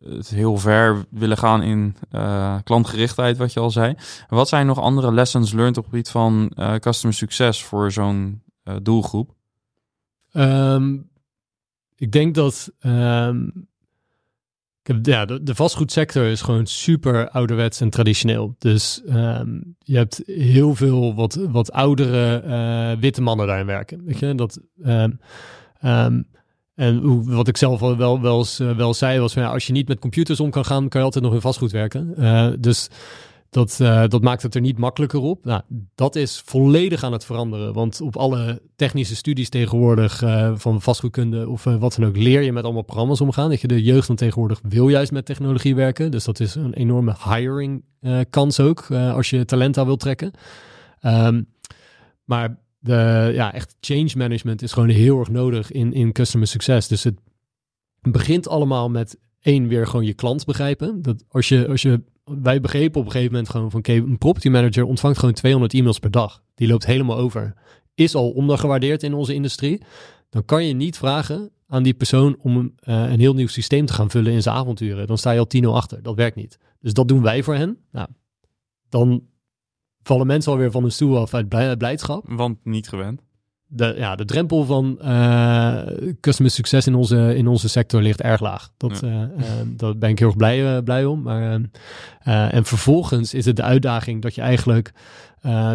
het heel ver willen gaan in eh, klantgerichtheid, wat je al zei. Wat zijn nog andere lessons learned op het gebied van eh, customer succes voor zo'n eh, doelgroep? Ehm, ik denk dat ehm, ik heb, ja, de, vastgoedsector is gewoon super ouderwets en traditioneel. Dus ehm, je hebt heel veel wat, wat oudere witte mannen daarin werken. Weet je, dat. En wat ik zelf wel, wel, eh, wel zei, was van, ja, als je niet met computers om kan gaan, kan je altijd nog in vastgoed werken. Eh, dus dat, eh, dat maakt het er niet makkelijker op. Nou, dat is volledig aan het veranderen. Want op alle technische studies tegenwoordig van vastgoedkunde of wat dan ook, leer je met allemaal programma's omgaan. Dat je de jeugd van tegenwoordig wil juist met technologie werken. Dus dat is een enorme hiring kans ook, als je talent aan wilt trekken. Ehm, maar de, ja, echt change management is gewoon heel erg nodig in, in customer success. Dus het begint allemaal met één, weer gewoon je klant begrijpen. Dat als je, als je, wij begrepen op een gegeven moment gewoon van, oké, een property manager ontvangt gewoon 200 e-mails per dag. Die loopt helemaal over. Is al ondergewaardeerd in onze industrie. Dan kan je niet vragen aan die persoon om een, eh, een heel nieuw systeem te gaan vullen in zijn avonturen. Dan sta je al 10 achter. Dat werkt niet. Dus dat doen wij voor hen. Nou, dan vallen mensen alweer van hun stoel af uit blij- blijdschap Want niet gewend. de, ja, de drempel van eh customer succes in onze, in onze sector ligt erg laag. Dat, eh, eh, daar ben ik heel erg blij, blij om. Maar, en vervolgens is het de uitdaging dat je eigenlijk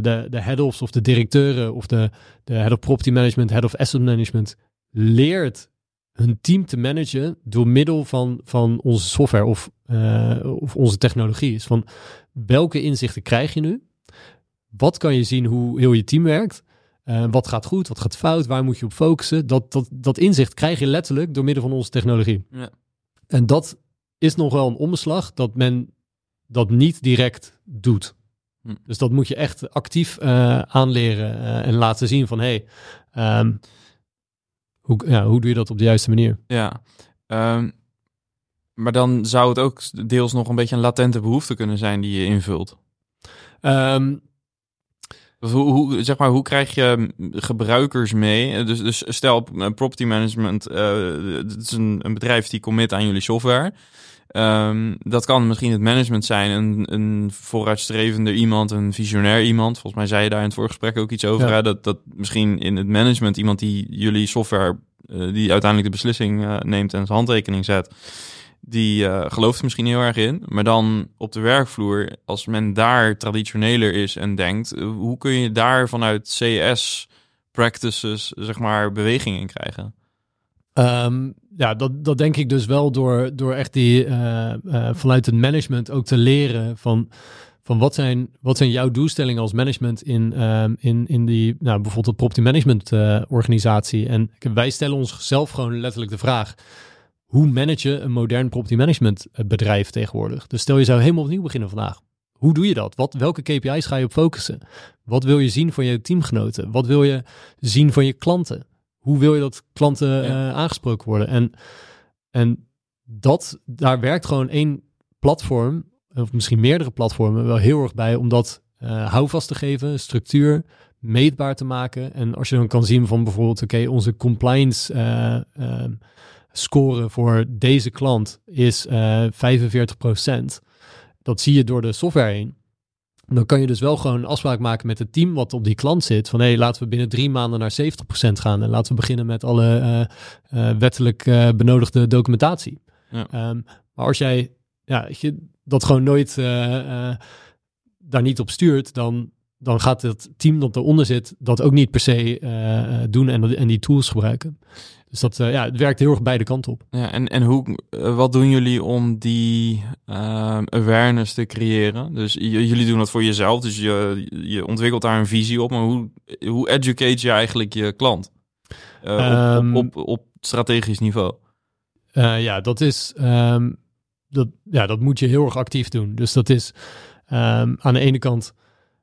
de, de head-offs of de directeuren of de, de head of property management, head of asset management leert hun team te managen door middel van, van onze software of, of onze technologie. Is van welke inzichten krijg je nu? Wat kan je zien hoe heel je team werkt? Uh, wat gaat goed, wat gaat fout, waar moet je op focussen? Dat, dat, dat inzicht krijg je letterlijk door middel van onze technologie. Ja. En dat is nog wel een omslag dat men dat niet direct doet. Hm. Dus dat moet je echt actief uh, aanleren uh, en laten zien van hey, um, hoe, ja, hoe doe je dat op de juiste manier? Ja, um, maar dan zou het ook deels nog een beetje een latente behoefte kunnen zijn die je invult. Um, dus hoe, hoe, zeg maar, hoe krijg je gebruikers mee? Dus, dus stel, property management, uh, het is een, een, bedrijf die commit aan jullie software. Um, dat kan misschien het management zijn, een, een vooruitstrevender iemand, een visionair iemand. Volgens mij zei je daar in het voorgesprek ook iets over. Ja. Hè? Dat, dat misschien in het management iemand die jullie software, uh, die uiteindelijk de beslissing uh, neemt en zijn handtekening zet, die uh, gelooft misschien heel erg in. Maar dan op de werkvloer, als men daar traditioneler is en denkt, uh, hoe kun je daar vanuit CS practices, zeg maar, beweging in krijgen? Um, ja, dat, dat denk ik dus wel door, door echt die uh, vanuit het management ook te leren van, van wat, zijn, wat zijn jouw doelstellingen als management in, um, in, in die, nou, bijvoorbeeld de property management organisatie. En wij stellen onszelf gewoon letterlijk de vraag, hoe manage je een modern property management bedrijf tegenwoordig? Dus stel je zou helemaal opnieuw beginnen vandaag. hoe doe je dat? Wat, welke KPI's ga je op focussen? Wat wil je zien van je teamgenoten? Wat wil je zien van je klanten? Hoe wil je dat klanten Ja. eh, aangesproken worden? En, en dat, daar werkt gewoon één platform, of misschien meerdere platformen, wel heel erg bij om dat eh, houvast te geven, structuur, meetbaar te maken. En als je dan kan zien van bijvoorbeeld, oké, onze compliance eh, ehm, score voor deze klant is eh 45%. Dat zie je door de software heen. Dan kan je dus wel gewoon een afspraak maken met het team wat op die klant zit. Van hé, hey, laten we binnen drie maanden naar 70% gaan. En laten we beginnen met alle eh, eh, wettelijk eh, benodigde documentatie. Ja. Ehm, maar als jij ja, je, dat gewoon nooit eh, eh, daar niet op stuurt, dan, dan gaat het team dat eronder zit dat ook niet per se eh, eh, doen en, en die tools gebruiken. Dus dat eh, ja, het werkt heel erg beide kanten op. Ja, en, en hoe, eh, wat doen jullie om die ehm, awareness te creëren? Dus jullie doen dat voor jezelf, dus je, je ontwikkelt daar een visie op. Maar hoe, hoe educate je eigenlijk je klant? Eh, op- Ehm, op, op, op strategisch niveau. Eh, ja, dat is. ehm, dat, ja, dat moet je heel erg actief doen. Dus dat is ehm, aan de ene kant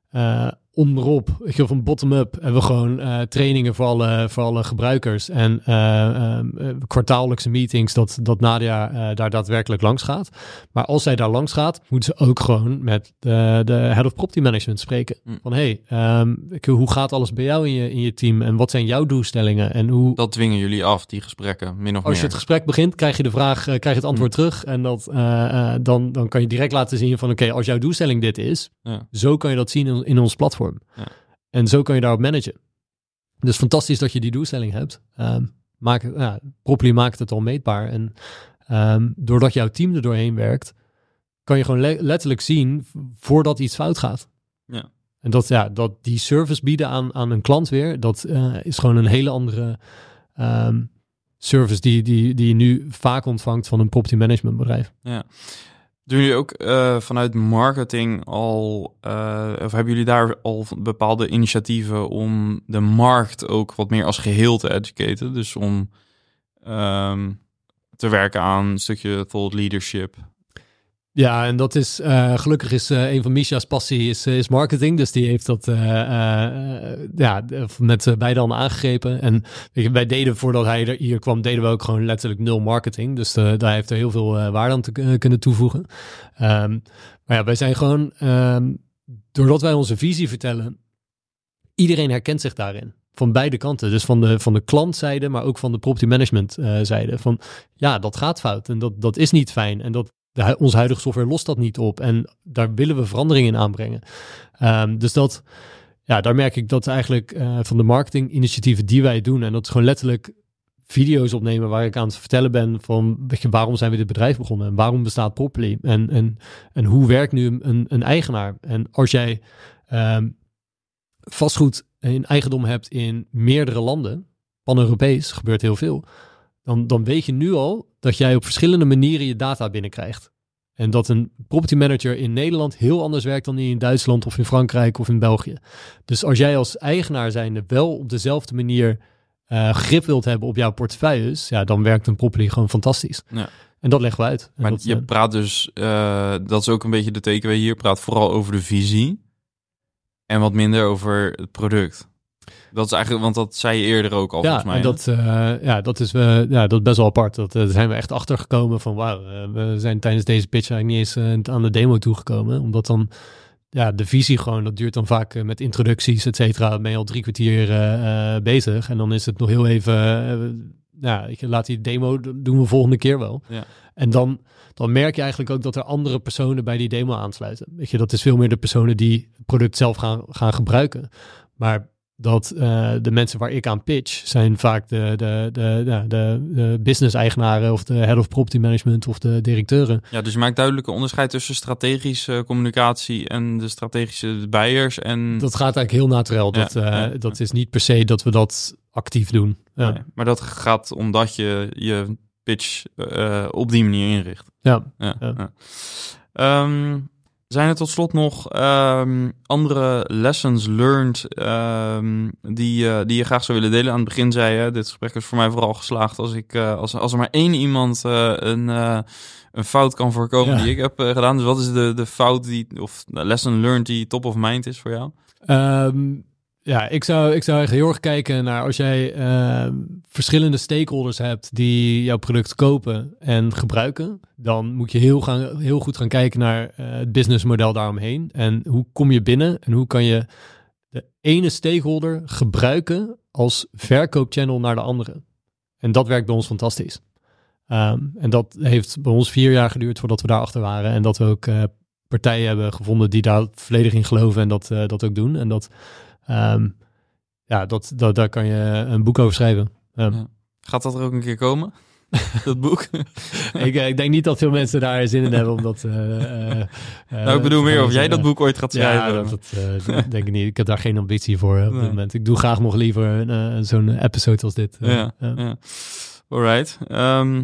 eh, onderop, je, van bottom-up, hebben we gewoon eh, trainingen voor alle, voor alle gebruikers. En eh, kwartaallijkse meetings dat, dat Nadia daar daadwerkelijk langs gaat. Maar als zij daar langs gaat, moeten ze ook gewoon met de, de head of property management spreken. Hm. Van hey, ehm, hoe gaat alles bij jou in je, in je team? En wat zijn jouw doelstellingen? En hoe, Dat dwingen jullie af, die gesprekken, min of als je meer. het gesprek begint, krijg je de vraag, krijg je het antwoord terug. En dat, dan, dan kan je direct laten zien van oké, als jouw doelstelling dit is, Ja. zo kan je dat zien in, in ons platform. Ja. En zo kan je daarop managen. Dus fantastisch dat je die doelstelling hebt. Ehm maak, ja, Properly maakt het al meetbaar. En ehm, doordat jouw team er doorheen werkt, kan je gewoon le- letterlijk zien voordat iets fout gaat. Ja. En dat, ja, dat die service bieden aan, aan een klant weer, dat eh, is gewoon een hele andere ehm, service die, die, die je nu vaak ontvangt van een property management bedrijf. Doen jullie ook eh, vanuit marketing al, eh, of hebben jullie daar al bepaalde initiatieven om de markt ook wat meer als geheel te educaten? Dus om ehm, te werken aan een stukje thought leadership. Ja, en dat is eh, gelukkig is eh, een van Misha's passie is, eh, is marketing. Dus die heeft dat ja, met beide handen aangegrepen. En weet je, wij deden voordat hij er hier kwam, deden we ook gewoon letterlijk nul marketing. Dus daar heeft er heel veel waarde aan te kunnen toevoegen. Ehm, maar ja, wij zijn gewoon, ehm, doordat wij onze visie vertellen, iedereen herkent zich daarin. Van beide kanten. Dus van de, van de klantzijde, maar ook van de property management zijde. Van ja, dat gaat fout en dat, dat is niet fijn. En dat, de, onze huidige software lost dat niet op. En daar willen we verandering in aanbrengen. Ehm, dus dat, ja, daar merk ik dat eigenlijk eh, van de marketinginitiatieven die wij doen. En dat is gewoon letterlijk video's opnemen waar ik aan het vertellen ben van waarom zijn we dit bedrijf begonnen en waarom bestaat Properly en, en, en hoe werkt nu een, een eigenaar. En als jij ehm, vastgoed in eigendom hebt in meerdere landen, pan-Europees, gebeurt heel veel, dan, dan weet je nu al dat jij op verschillende manieren je data binnenkrijgt. En dat een property manager in Nederland heel anders werkt dan die in Duitsland of in Frankrijk of in België. Dus als jij als eigenaar zijnde wel op dezelfde manier eh, grip wilt hebben op jouw portefeuilles, ja, dan werkt een property gewoon fantastisch. Ja. En dat leggen we uit. Maar dat, je eh, praat dus, eh, dat is ook een beetje de TKW hier, praat vooral over de visie en wat minder over het product. Dat is eigenlijk, want dat zei je eerder ook al ja, volgens mij. en dat, eh, ja, dat is, eh, ja, dat is best wel apart. Dat, eh, zijn we echt achter gekomen van wauw, we zijn tijdens deze pitch eigenlijk niet eens aan de demo toegekomen. Omdat dan ja, de visie gewoon, dat duurt dan vaak met introducties, et cetera, ben je al drie kwartier bezig. En dan is het nog heel even, ja, ik laat die demo, doen we volgende keer wel. Ja. En dan, dan merk je eigenlijk ook dat er andere personen bij die demo aansluiten. Weet je, dat is veel meer de personen die het product zelf gaan, gaan gebruiken. Maar dat eh, de mensen waar ik aan pitch zijn vaak de, de, de, de, de business-eigenaren of de head of property management of de directeuren. Ja, dus je maakt duidelijke onderscheid tussen strategische communicatie en de strategische buyers. En, Dat gaat eigenlijk heel naturel. Dat, Ja, eh, ja, dat is niet per se dat we dat actief doen. Nee, maar dat gaat omdat je je pitch eh, op die manier inricht. ja. Ja, Ja. Zijn er tot slot nog ehm, andere lessons learned ehm, die, eh, die je graag zou willen delen? Aan het begin zei je, dit gesprek is voor mij vooral geslaagd als, ik, eh, als, als er maar één iemand eh, een, een fout kan voorkomen Ja. die ik heb gedaan. Dus wat is de, de fout die, of lesson learned die top of mind is voor jou? Ehm, ja, ik zou, ik zou echt heel erg kijken naar als jij ehm, verschillende stakeholders hebt die jouw product kopen en gebruiken, dan moet je heel, gaan, heel goed gaan kijken naar eh, het businessmodel daaromheen. En hoe kom je binnen en hoe kan je de ene stakeholder gebruiken als verkoopchannel naar de andere. En dat werkt bij ons fantastisch. Ehm, en dat heeft bij ons vier jaar geduurd voordat we daarachter waren. En dat we ook eh, partijen hebben gevonden die daar volledig in geloven en dat, eh, dat ook doen. En dat, ehm, ja, dat, dat, daar kan je een boek over schrijven. Ehm, Ja. Gaat dat er ook een keer komen? dat boek? ik, eh, ik denk niet dat veel mensen daar zin in hebben, omdat... eh, eh, nou, ik bedoel meer of jij dat boek ooit gaat schrijven. Ja, dat, denk ik niet. Ik heb daar geen ambitie voor op Nee. dit moment. Ik doe graag nog liever een, zo'n episode als dit. Ja, ja. Alright. Ehm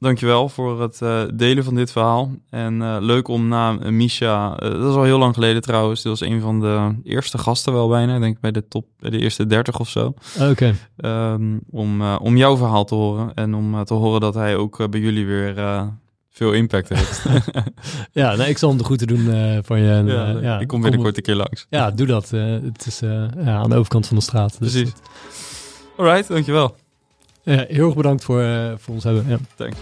dankjewel voor het eh, delen van dit verhaal. En eh, leuk om na eh, Misha, dat is al heel lang geleden trouwens, dit was een van de eerste gasten wel bijna, ik denk bij de top, bij de eerste 30 of zo. Oké. Ehm, om, om jouw verhaal te horen en om te horen dat hij ook bij jullie weer veel impact heeft. Ja, nee, ik zal hem de groeten doen van je. En, ja, ja, ik kom binnenkort een keer langs. Ja, doe dat. het is ja, aan de overkant van de straat. Dus Precies. Alright, dankjewel. Ja, heel erg bedankt voor, eh, voor ons hebben. Ja. Thanks.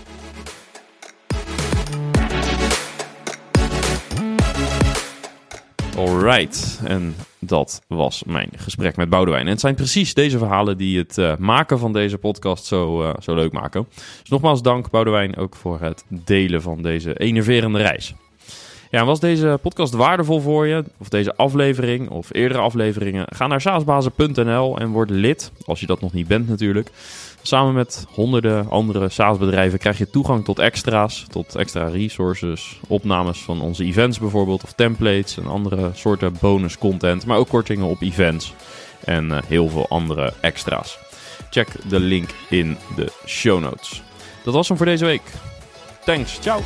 Alright, en dat was mijn gesprek met Boudewijn. En het zijn precies deze verhalen die het eh, maken van deze podcast zo, eh, zo leuk maken. Dus nogmaals dank Boudewijn ook voor het delen van deze enerverende reis. Ja, was deze podcast waardevol voor je, of deze aflevering, of eerdere afleveringen? Ga naar saasbazen.nl en word lid, als je dat nog niet bent natuurlijk. Samen met honderden andere SaaS-bedrijven krijg je toegang tot extra's, tot extra resources, opnames van onze events bijvoorbeeld, of templates en andere soorten bonus content, maar ook kortingen op events en eh, heel veel andere extra's. Check de link in de show notes. Dat was hem voor deze week. Thanks, ciao!